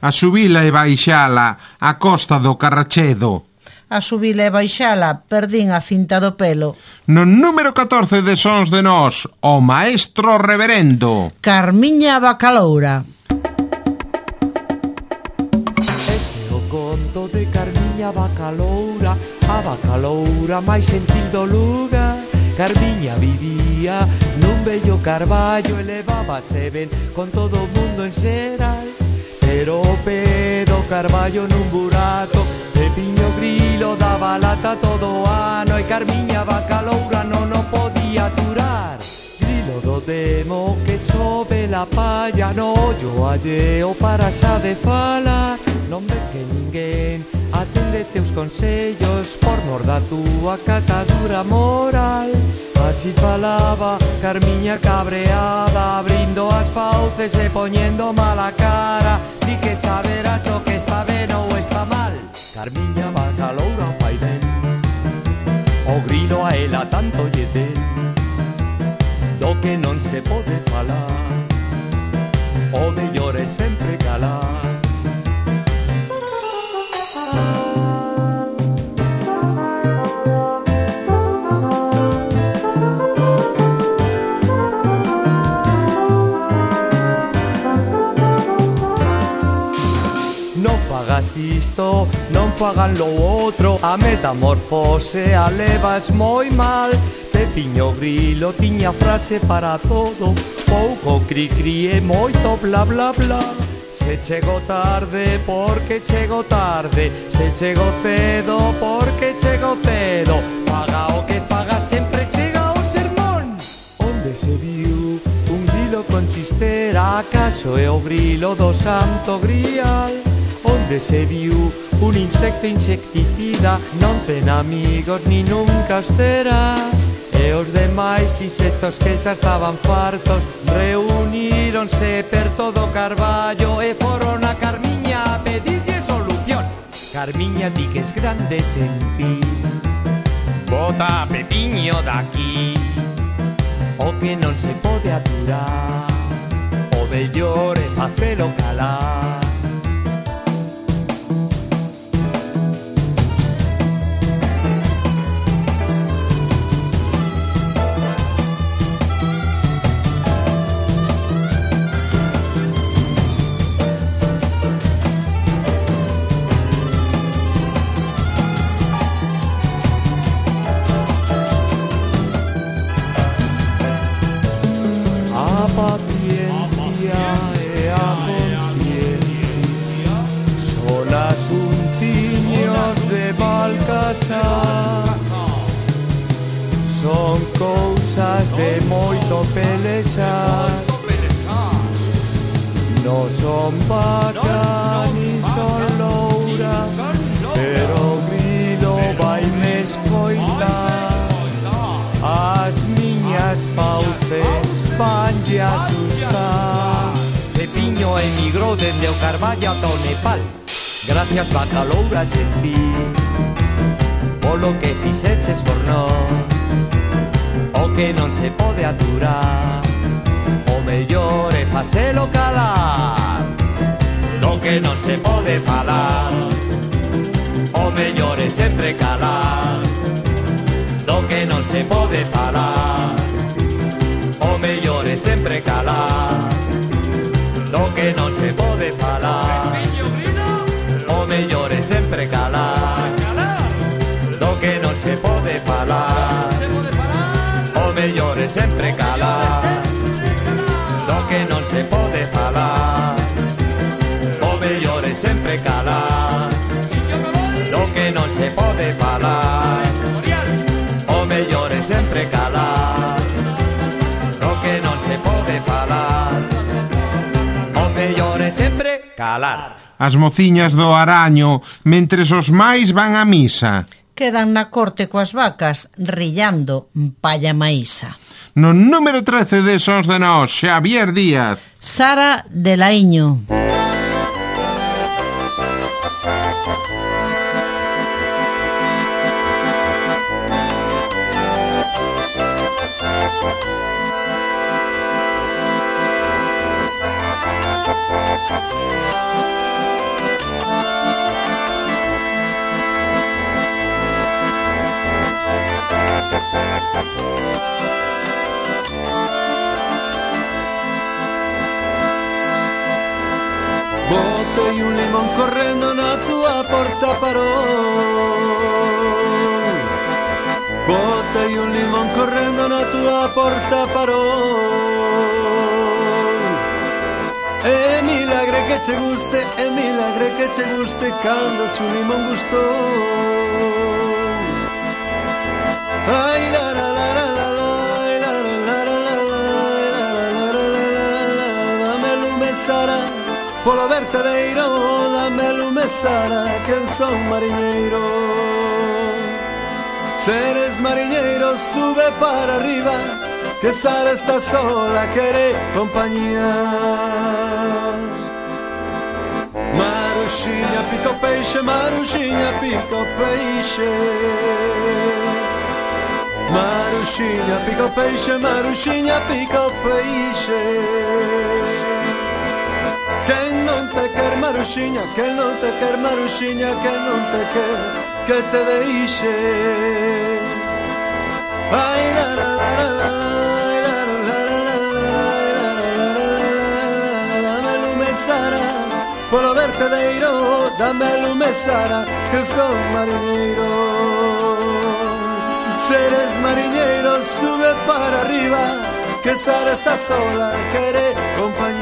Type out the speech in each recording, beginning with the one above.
a subila e baixala a costa do Carrachedo. A subila e baixala, perdín a cinta do pelo. No número 14 de Sons de Nós, o maestro reverendo. Carmiña Bacaloura. Este o conto de Carmiña Bacaloura, a Bacaloura máis sentido lugar. Carmiña vivía nun bello carballo, elevábase ben con todo o mundo en xeral. Pero Pedro Carballo nun burato E piño grilo daba lata todo o ano E Carmiña bacaloura non o podía aturar Grilo do demo que sobe la palla No ollo alleo para xa de fala. Non ves que ninguén atende teus consellos Por mor da túa catadura moral. Así falaba Carmiña cabreada Abrindo as fauces e poñendo mala cara que saber acho que está ben ou está mal. Carmiña bacaloura fai ben O grilo a ela tanto lle den Do que non se pode falar O mellor é sempre calar. fagas isto, non fagan lo outro A metamorfose a levas moi mal. Pepiño Grilo tiña frase para todo. Pouco cri cri e moito bla bla bla. Se chego tarde porque chego tarde. Se chego cedo porque chego cedo. Paga o que paga sempre chega o sermón. Onde se viu un grilo con chistera? Acaso é o grilo do santo grial? deseo un insecto insecticida Non ten amigos ni nunca os terá E os demais insectos que xa estaban fartos Reuníronse perto do carballo e foron a Carmiña a pedirlle solución. Carmiña di que es grande sen ti Bota a Pepiño daqui O que non se pode aturar. O mellor é facelo calar. son bacán nin son loura Pero o grilo vai me escoitar As miñas pauces vanlle asustar. Pepiño emigrou dende o Carballo ata o Nepal. Gracias bacaloura se ti Polo que fixeches por nós O que non se pode aturar. O mellor é facelo calar. Do que non se pode falar O mellor é sempre calar Do que non se pode falar O mellor é sempre calar Do que non se pode falar O mellor é sempre calar Do que non se pode falar O mellor é sempre calar que non se pode falar O mellor é sempre calar Do que non se pode falar O mellor é sempre calar Do que non se pode falar O mellor é sempre calar. As mociñas do Araño Mentres os máis van a misa. Quedan na corte coas vacas Rillando palla maísa. No número 13 de Sons de Nós, Xavier Díaz. Sara de un limon correndo na tua porta parol Botai un limon correndo na tua porta parol E milagre que ci guste, e milagre que ci guste Cando ci un limon gustò Ai la la la la la la la la la la la la la la la Polo vertedeiro Dame lume Sara Que son mariñeiro Seres mariñeiro sube para arriba Que Sara está sola quere compañía Maruxiña pica o peixe Maruxiña pica o peixe Maruxiña pica o peixe Maruxiña pica o peixe Quen te quer Maruxiña, que non te quer Maruxiña, que non te quer, que te deixe. Ai, la, la, la, la, la, la. Polo vertedeiro, dame lume Sara, que son mariñeiro. Si eres mariñeiro, sube para arriba, que Sara está sola, quiere compañía.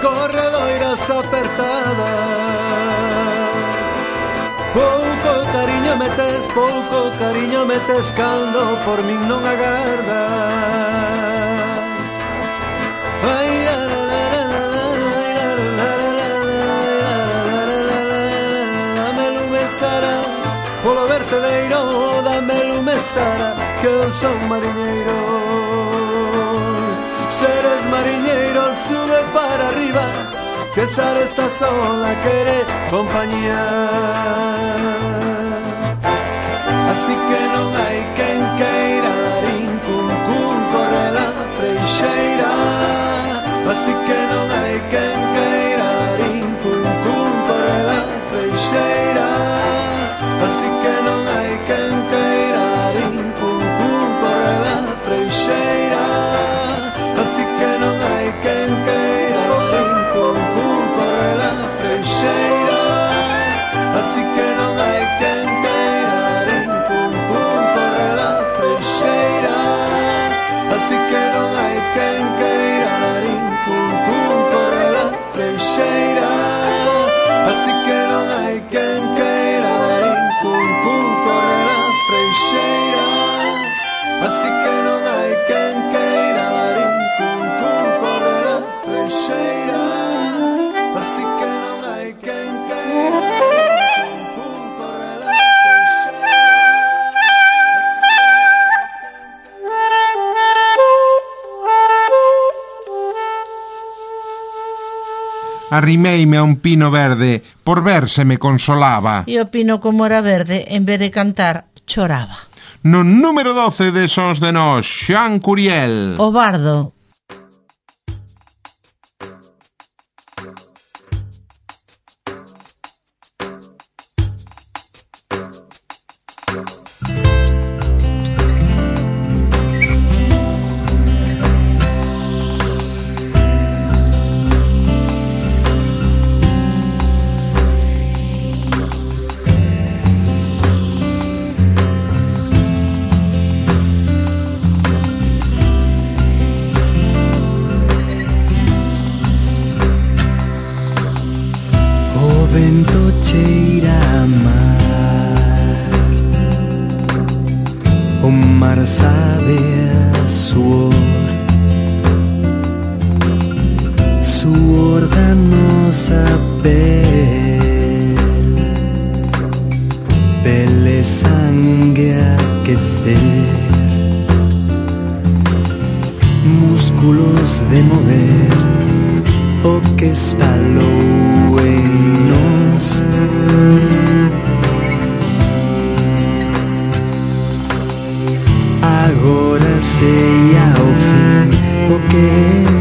Corredoiras apertadas Pouco cariño metes, pouco cariño metes cando por min non agardas Ai, la, la, la, la, la, la, la, la, la, la, Dame lume Sara, que eu son mariñeiro seres marinheiros, sube para arriba, que Sara está sola, quiere compañía. Así que no hay quien queira dar incuncún por la freixeira, así que no hay quien Arrimeime a un pino verde por ver se me consolaba. E o pino como era verde, en vez de cantar, choraba. No número 12 de Sons de Nós, Xan Curiel. O bardo comecei ao fim, porque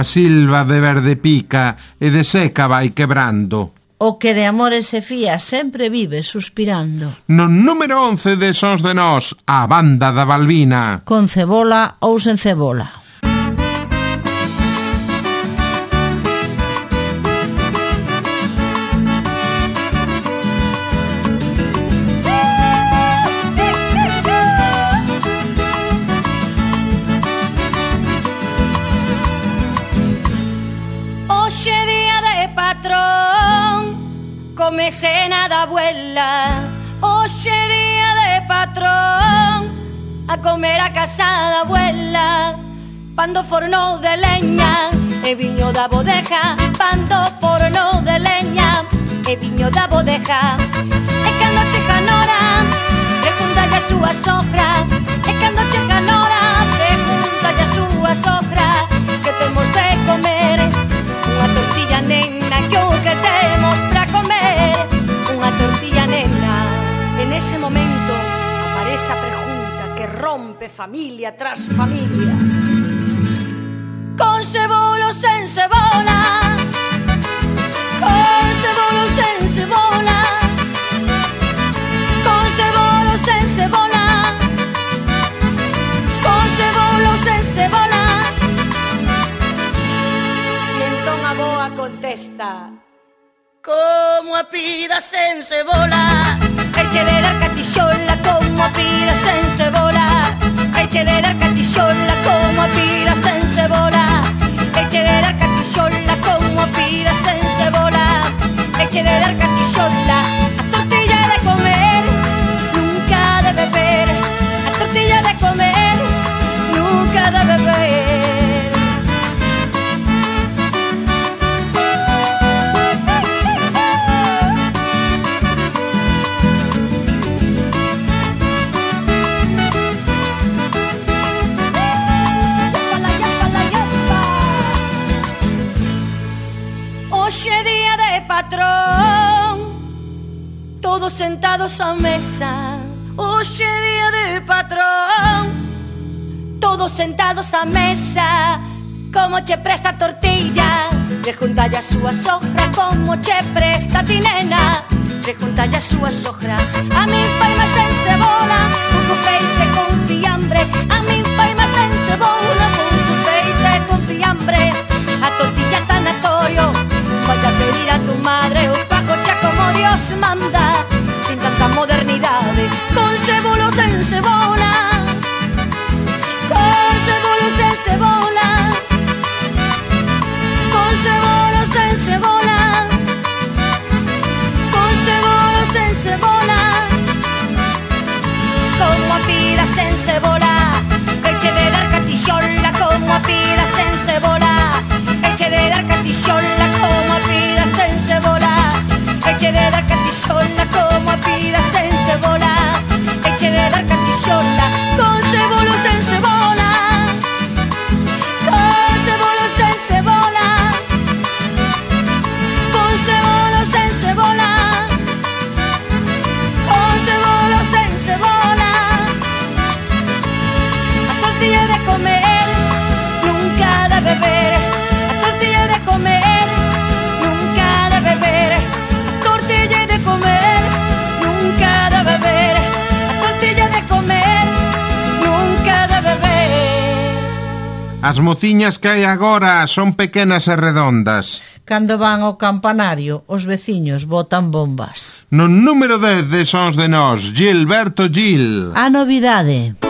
A silva de verde pica e de seca vai quebrando. O que de amores se fía sempre vive suspirando. No número 11 de Sons de Nós, a banda da Balbina. Con cebola ou sen cebola. abuela, Hoxe día de patrón, a comer a casa da abuela, pando forno de leña, e viño da bodeja, pando forno de leña, e viño da bodeja, e cando chega nora, Pregunta a súa sogra, e cando chega nora, Pregunta a súa sogra, que temos de comer, unha tortilla nena que o que temos ese momento aparece a pregunta Que rompe familia tras familia. Con cebolos en cebola Con cebolos en cebola Con cebolos en cebola Con cebolos en cebola E entón a boa contesta Como a pidas en cebola Eche de dar catixola Como a pidas en cebola. Eche de dar catixola Como a pidas en cebola. Eche de dar catixola Como a pidas en cebola. Eche de dar catixola A tortilla de comer Nunca de beber. A tortilla de comer Nunca de beber sentados á mesa. Hoxe día de patrón. Todos sentados á mesa. Como che presta a tortilla Preguntalle a súa sogra Como che presta a ti nena Preguntalle a súa A min fai máis en cebola Un feite con fiambre. A min fai máis en cebola Un feite con fiambre. A tortilla tanatorio Vas a pedir a tu madre Un paco cha como Dios manda catixola Como pilas en cebola. Eche de dar catixola Como pilas en cebola. Eche de dar catixola Como pilas en cebola. Eche de dar catixola tortilla de comer, nunca de beber. A tortilla de comer, nunca de beber. A tortilla de comer, nunca de beber. A tortilla de comer, nunca de beber. As mociñas que hai agora son pequenas e redondas. Cando van ao campanario, os veciños botan bombas. No número 10 de Sons de Nós, Gilberto Gil. A novidade.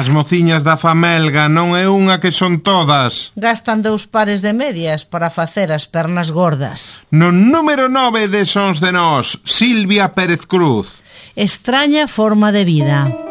As mociñas da Famelga non é unha que son todas. Gastan dous pares de medias para facer as pernas gordas. No número 9 de Sons de Nós, Silvia Pérez Cruz. Extraña forma de vida.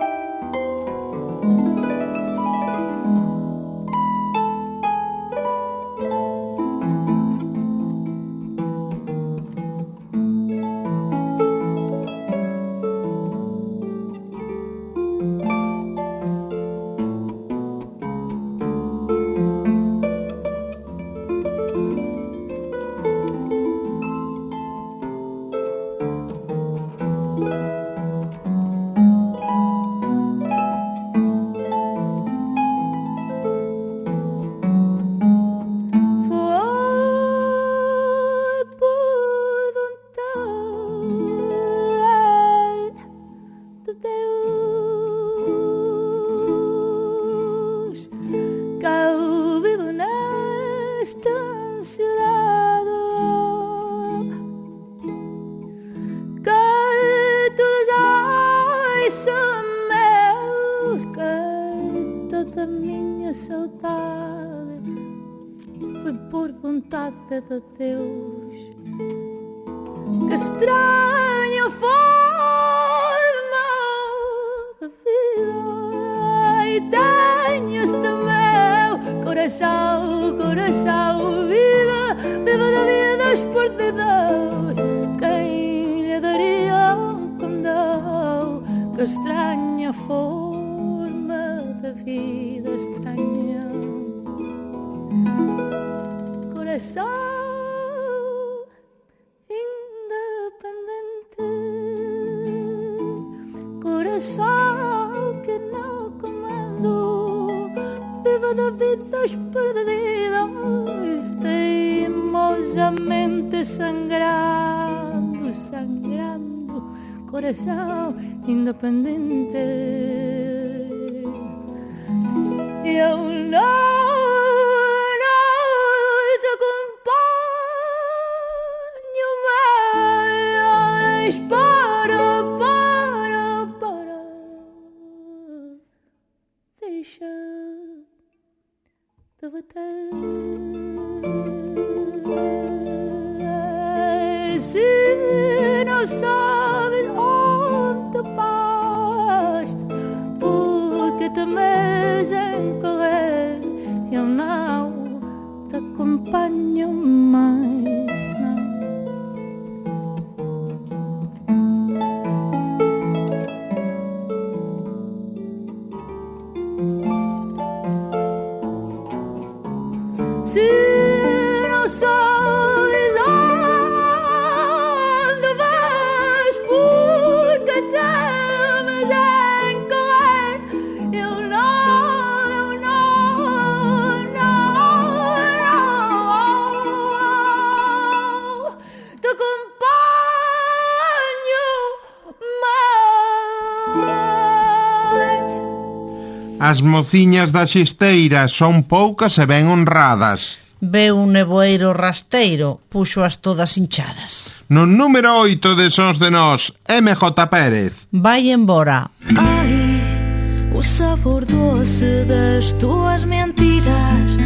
As mociñas da xisteira son poucas e ben honradas. Veu un neboeiro rasteiro, puxo as todas hinchadas. No número 8 de Sons de Nós, MJ Pérez. Vai embora. Ai, o sabor doce das tuas mentiras,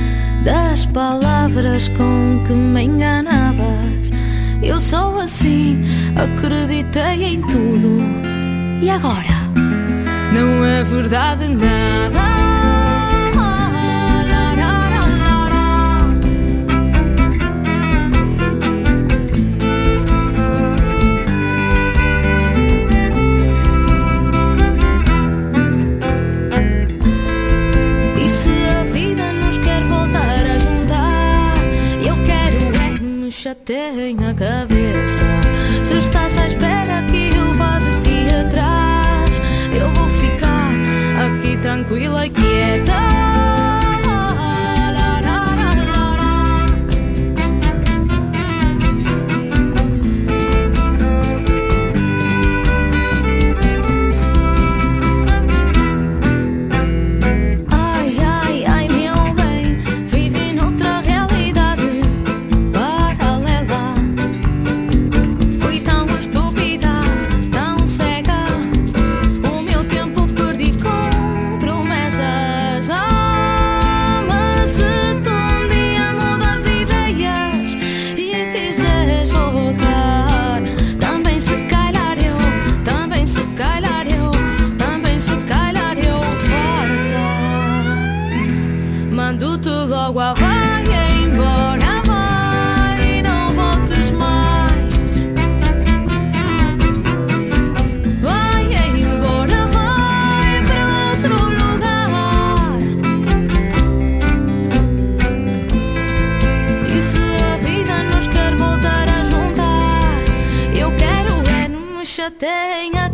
das palavras com que me enganabas. Eu sou assim, acreditei em tudo. E agora? Não é verdade nada. E se a vida nos quer voltar a juntar, eu quero é que me chateiem a cabeça. было гетто. já tenha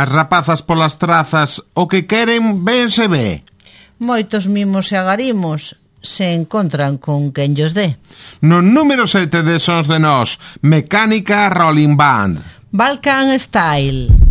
As rapazas polas trazas o que queren ben se ve. Moitos mimos e agarimos se encontran con quen llos dé. No número 7 de Sons de Nós, Mecánica Rolling Band. Balkan Style.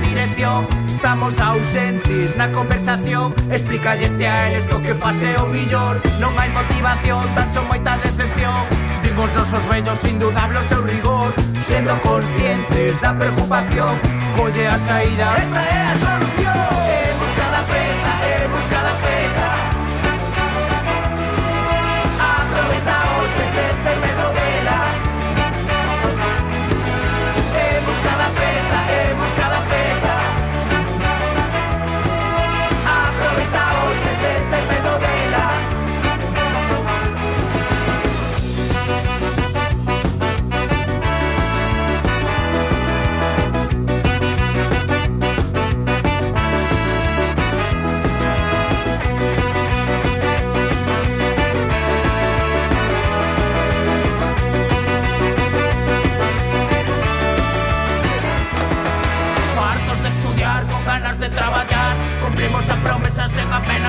Dirección. Estamos ausentes na conversación. Explícalle este a eles co que pase o millor Non hai motivación, tan son moita decepción. Dimos nosos vellos indudable o seu rigor. Sendo conscientes da preocupación. Colle a saída, esta é a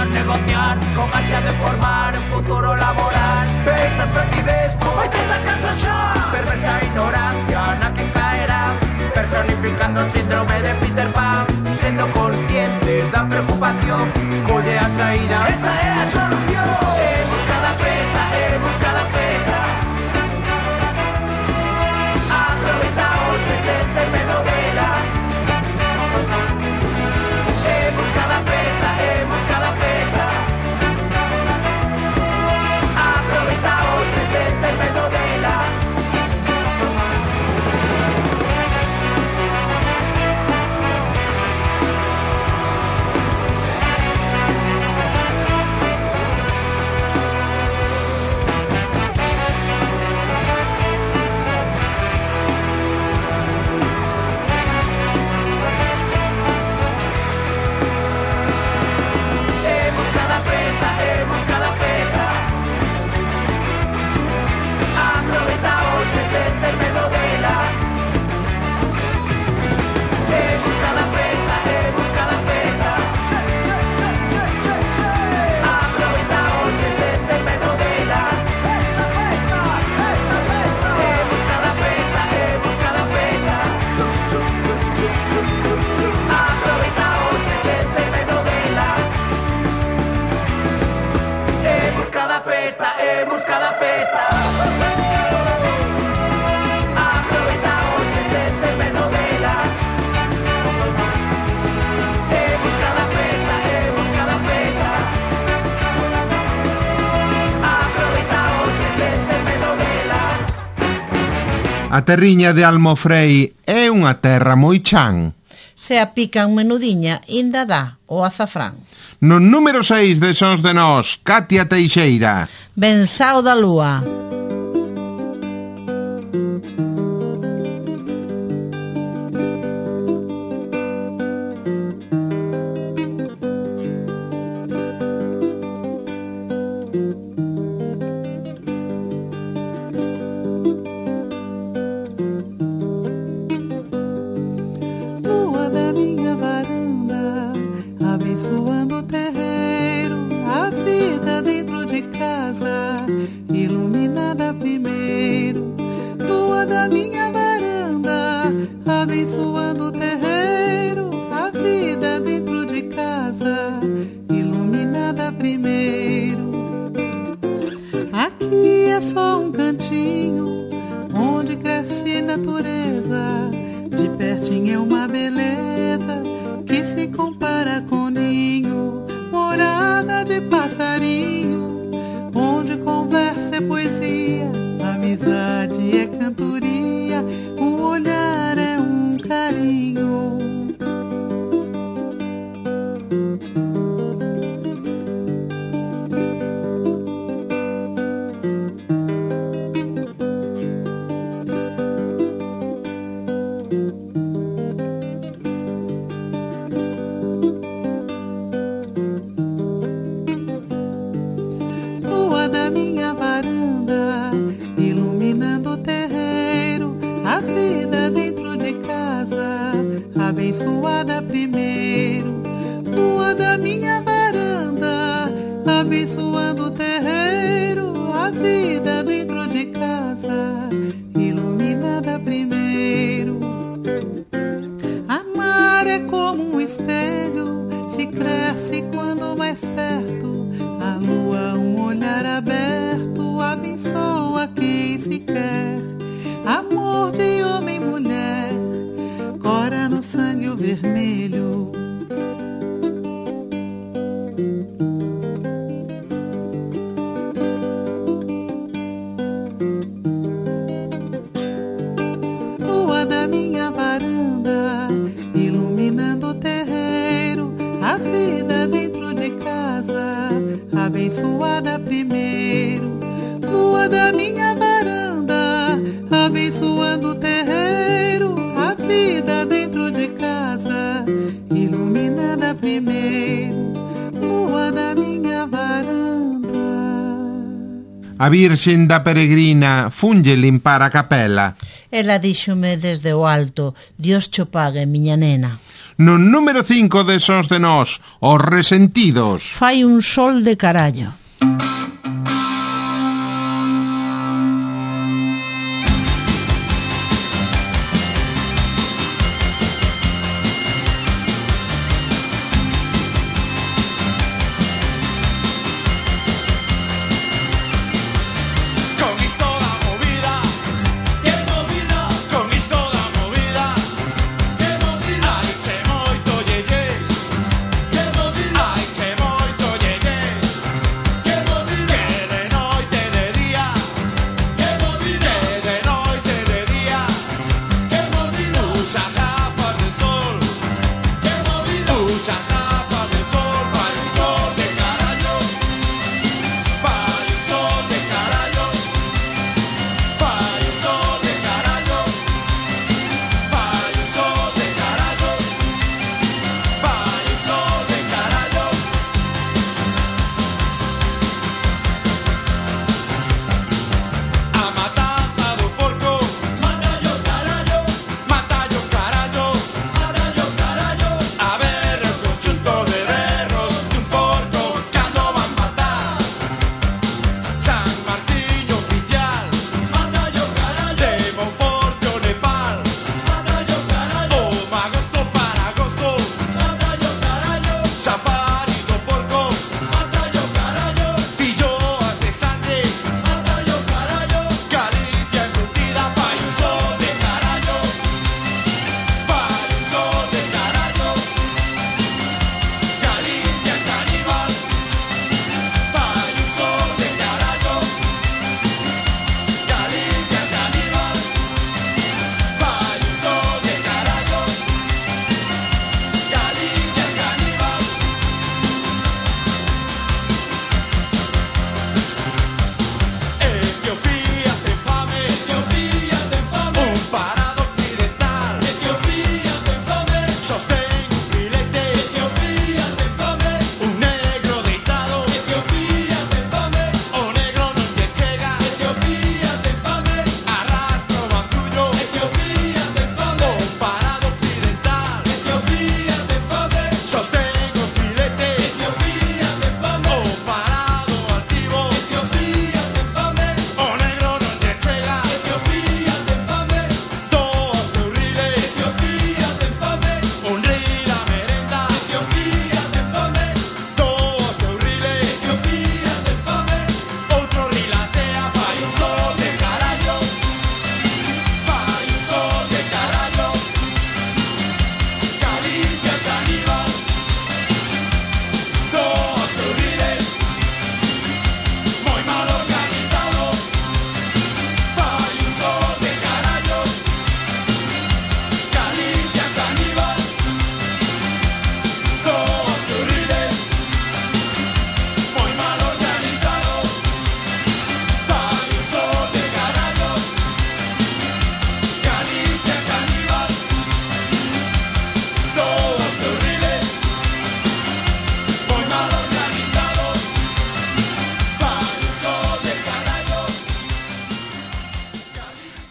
negociar, con marcha de formar un futuro laboral. Pensa en rapidez, como te da casa ya. Perversa ignorancia, na quien caerá, personificando síndrome de Peter Pan. Siendo conscientes da preocupación, colle a saída. Esta es la solución. He buscado la festa, he buscado la festa. A terriña de Almofrei é unha terra moi chan. Se a pican menudiña, inda dá o azafrán. No número 6 de Sons de Nós, Katia Teixeira. Bensao da Lúa. casa, iluminada primeiro, lua da minha varanda, abençoando o terreiro, a vida dentro de casa, iluminada primeiro. Aqui é só um cantinho onde cresce natureza, de pertinho é uma beleza que se compara com ninho, morada de passarinho. amizade é cantoria. A Virxen da Peregrina funlle limpar a capela. Ela díxome desde o alto, Dios cho pague, miña nena. No número 5 de Sons de Nós, os resentidos. Fai un sol de carallo.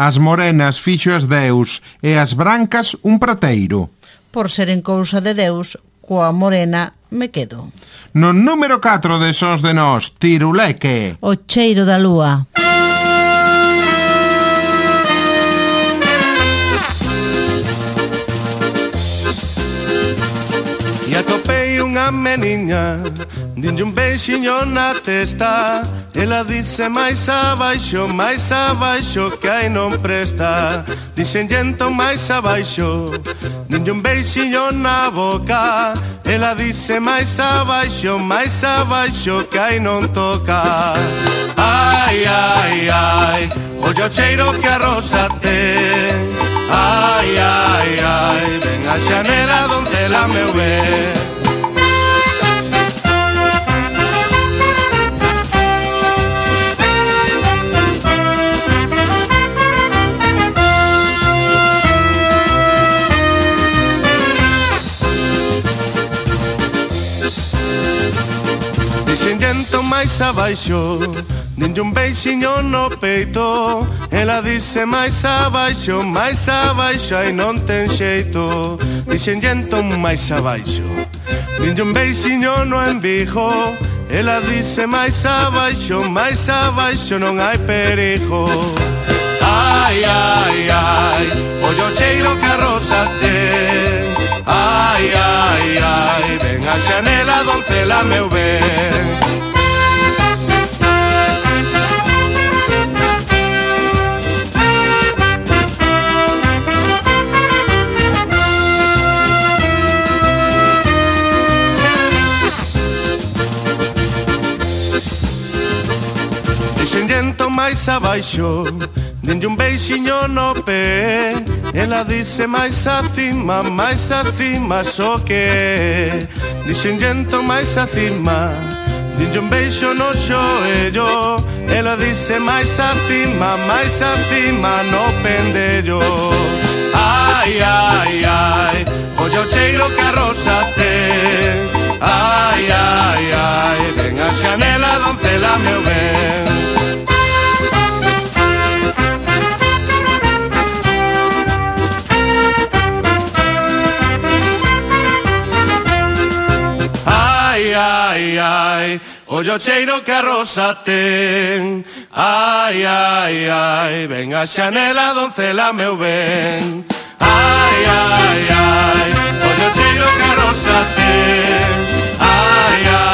As morenas fixo as deus e as brancas un prateiro. Por seren cousa de deus, coa morena me quedo. No número 4 de Sons de Nós, Tiruleque. O cheiro da lúa. E atopei unha meniña Dinlle un beixiño na testa Ela dice máis abaixo, máis abaixo Que aí non presta Dixen entón máis abaixo Dinlle un beixiño na boca Ela dice máis abaixo, máis abaixo Que aí non toca Ai, ai, ai Ollo cheiro que a rosa ten Ai, ai, ai Ven a xanela donde la meu ven máis abaixo Dende un beixiño no peito. Ela dice máis abaixo, máis abaixo Ai non ten xeito. Dixen entón máis abaixo Dende un beixiño no embijo. Ela dice máis abaixo, máis abaixo Non hai perigo. Ai, ai, ai Ollo cheiro que a rosa ten Ai, ai, ai Ven a xanela, doncela, meu ben. máis abaixo Dende un beixiño no pé. Ela dice máis acima, máis acima Só que dixen lento máis acima Dende un beixo no xoello. Ela dice máis acima, máis acima No pendello. Ai, ai, ai Olla o cheiro que a rosa ten Ai, ai, ai Ven a xanela, doncela, meu ben. Ollo cheiro que a rosa ten. Ai, ai, ai Ven a xanela, doncela, meu ben. Ai, ai, ai Ollo cheiro que a rosa ten. Ai, ai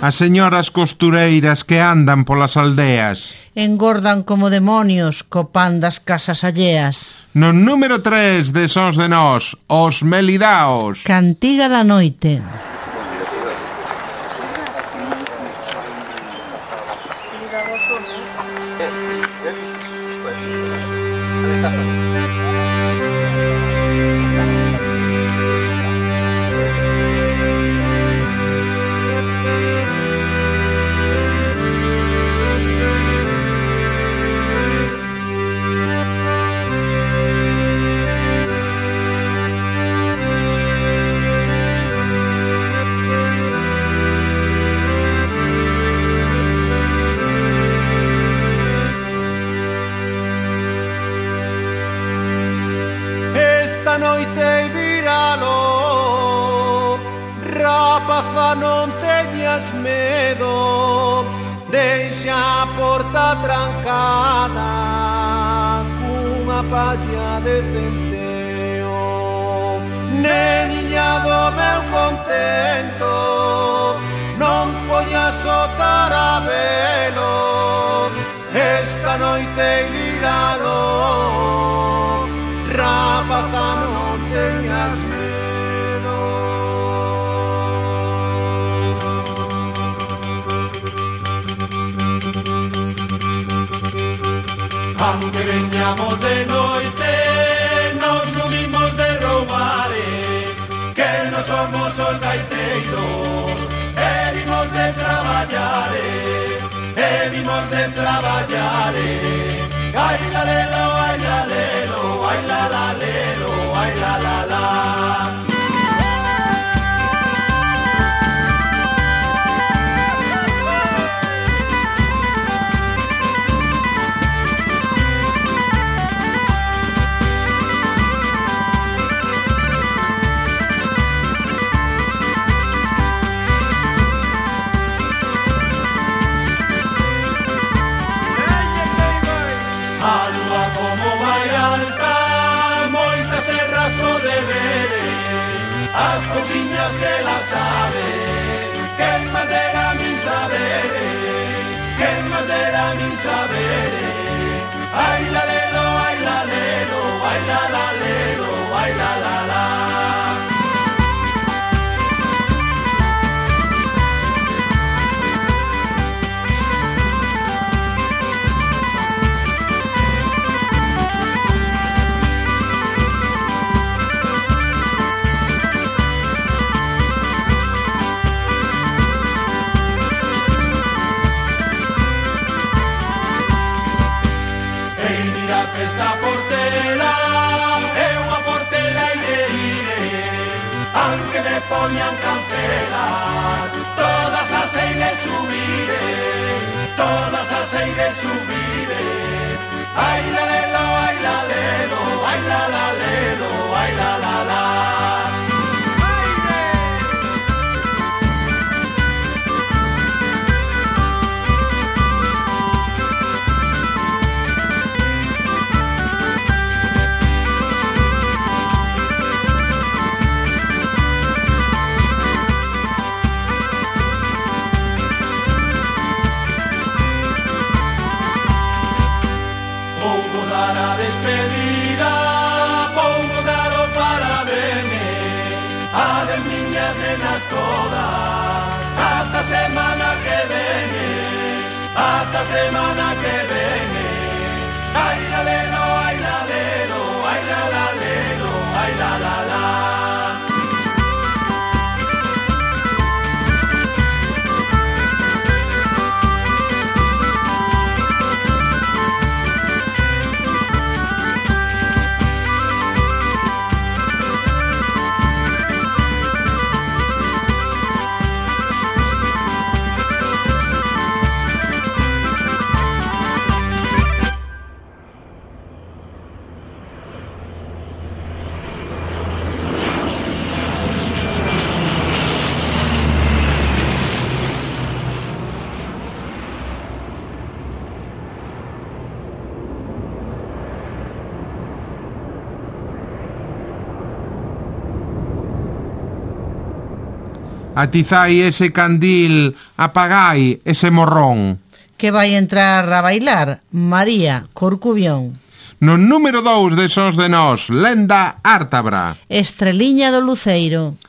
As señoras costureiras que andan polas aldeas. Engordan como demonios co pan das casas alleas. No número 3 de Sons de Nós, os Melidaos. Cantiga da noite. esta semana Atizai ese candil, apagai ese morrón. Que vai entrar a bailar María Corcubión. No número 2 de Sos de Nós, Lenda Ártabra. Estreliña do Luceiro.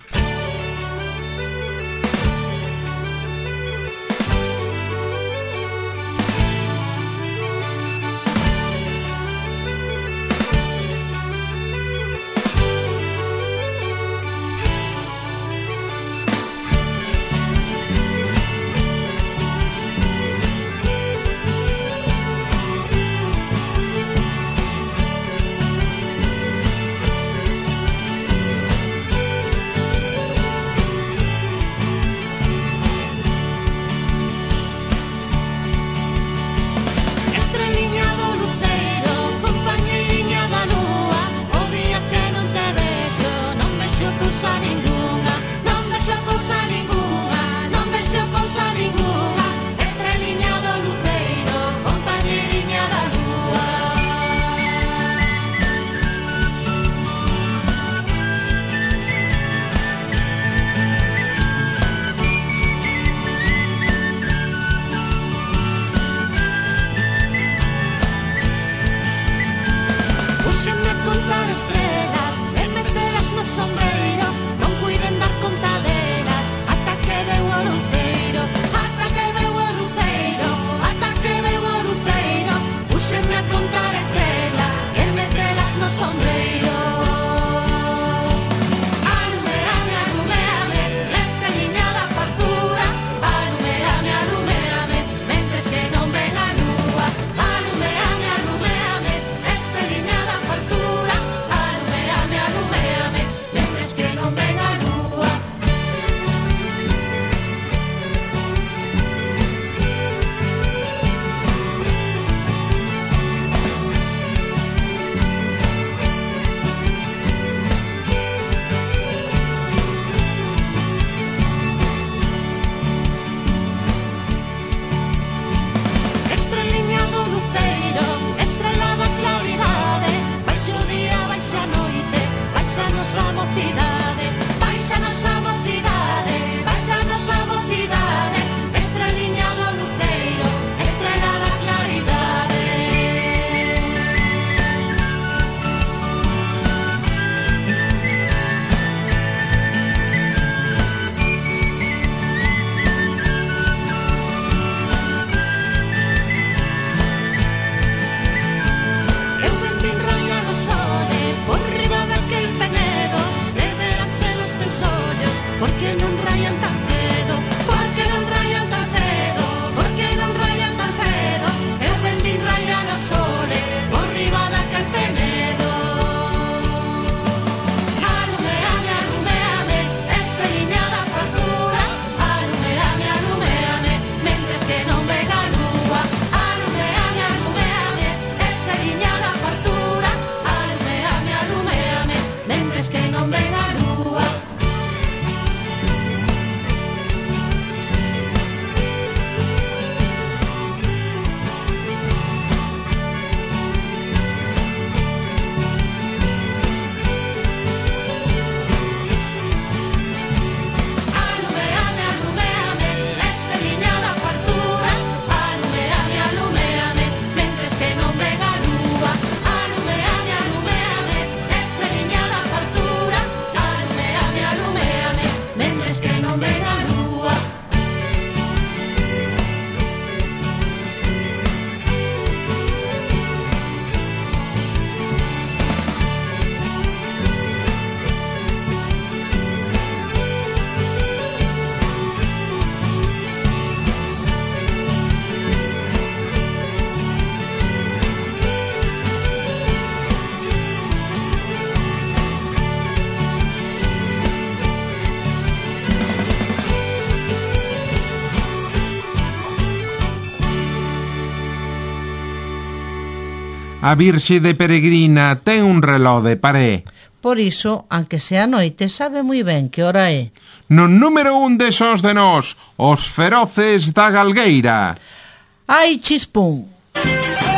A Virxe de Peregrina ten un reló de paré. Por iso, aunque sea noite, sabe moi ben que hora é. No número un de sós de nós, os feroces da Galgueira. Ai, chispún! Música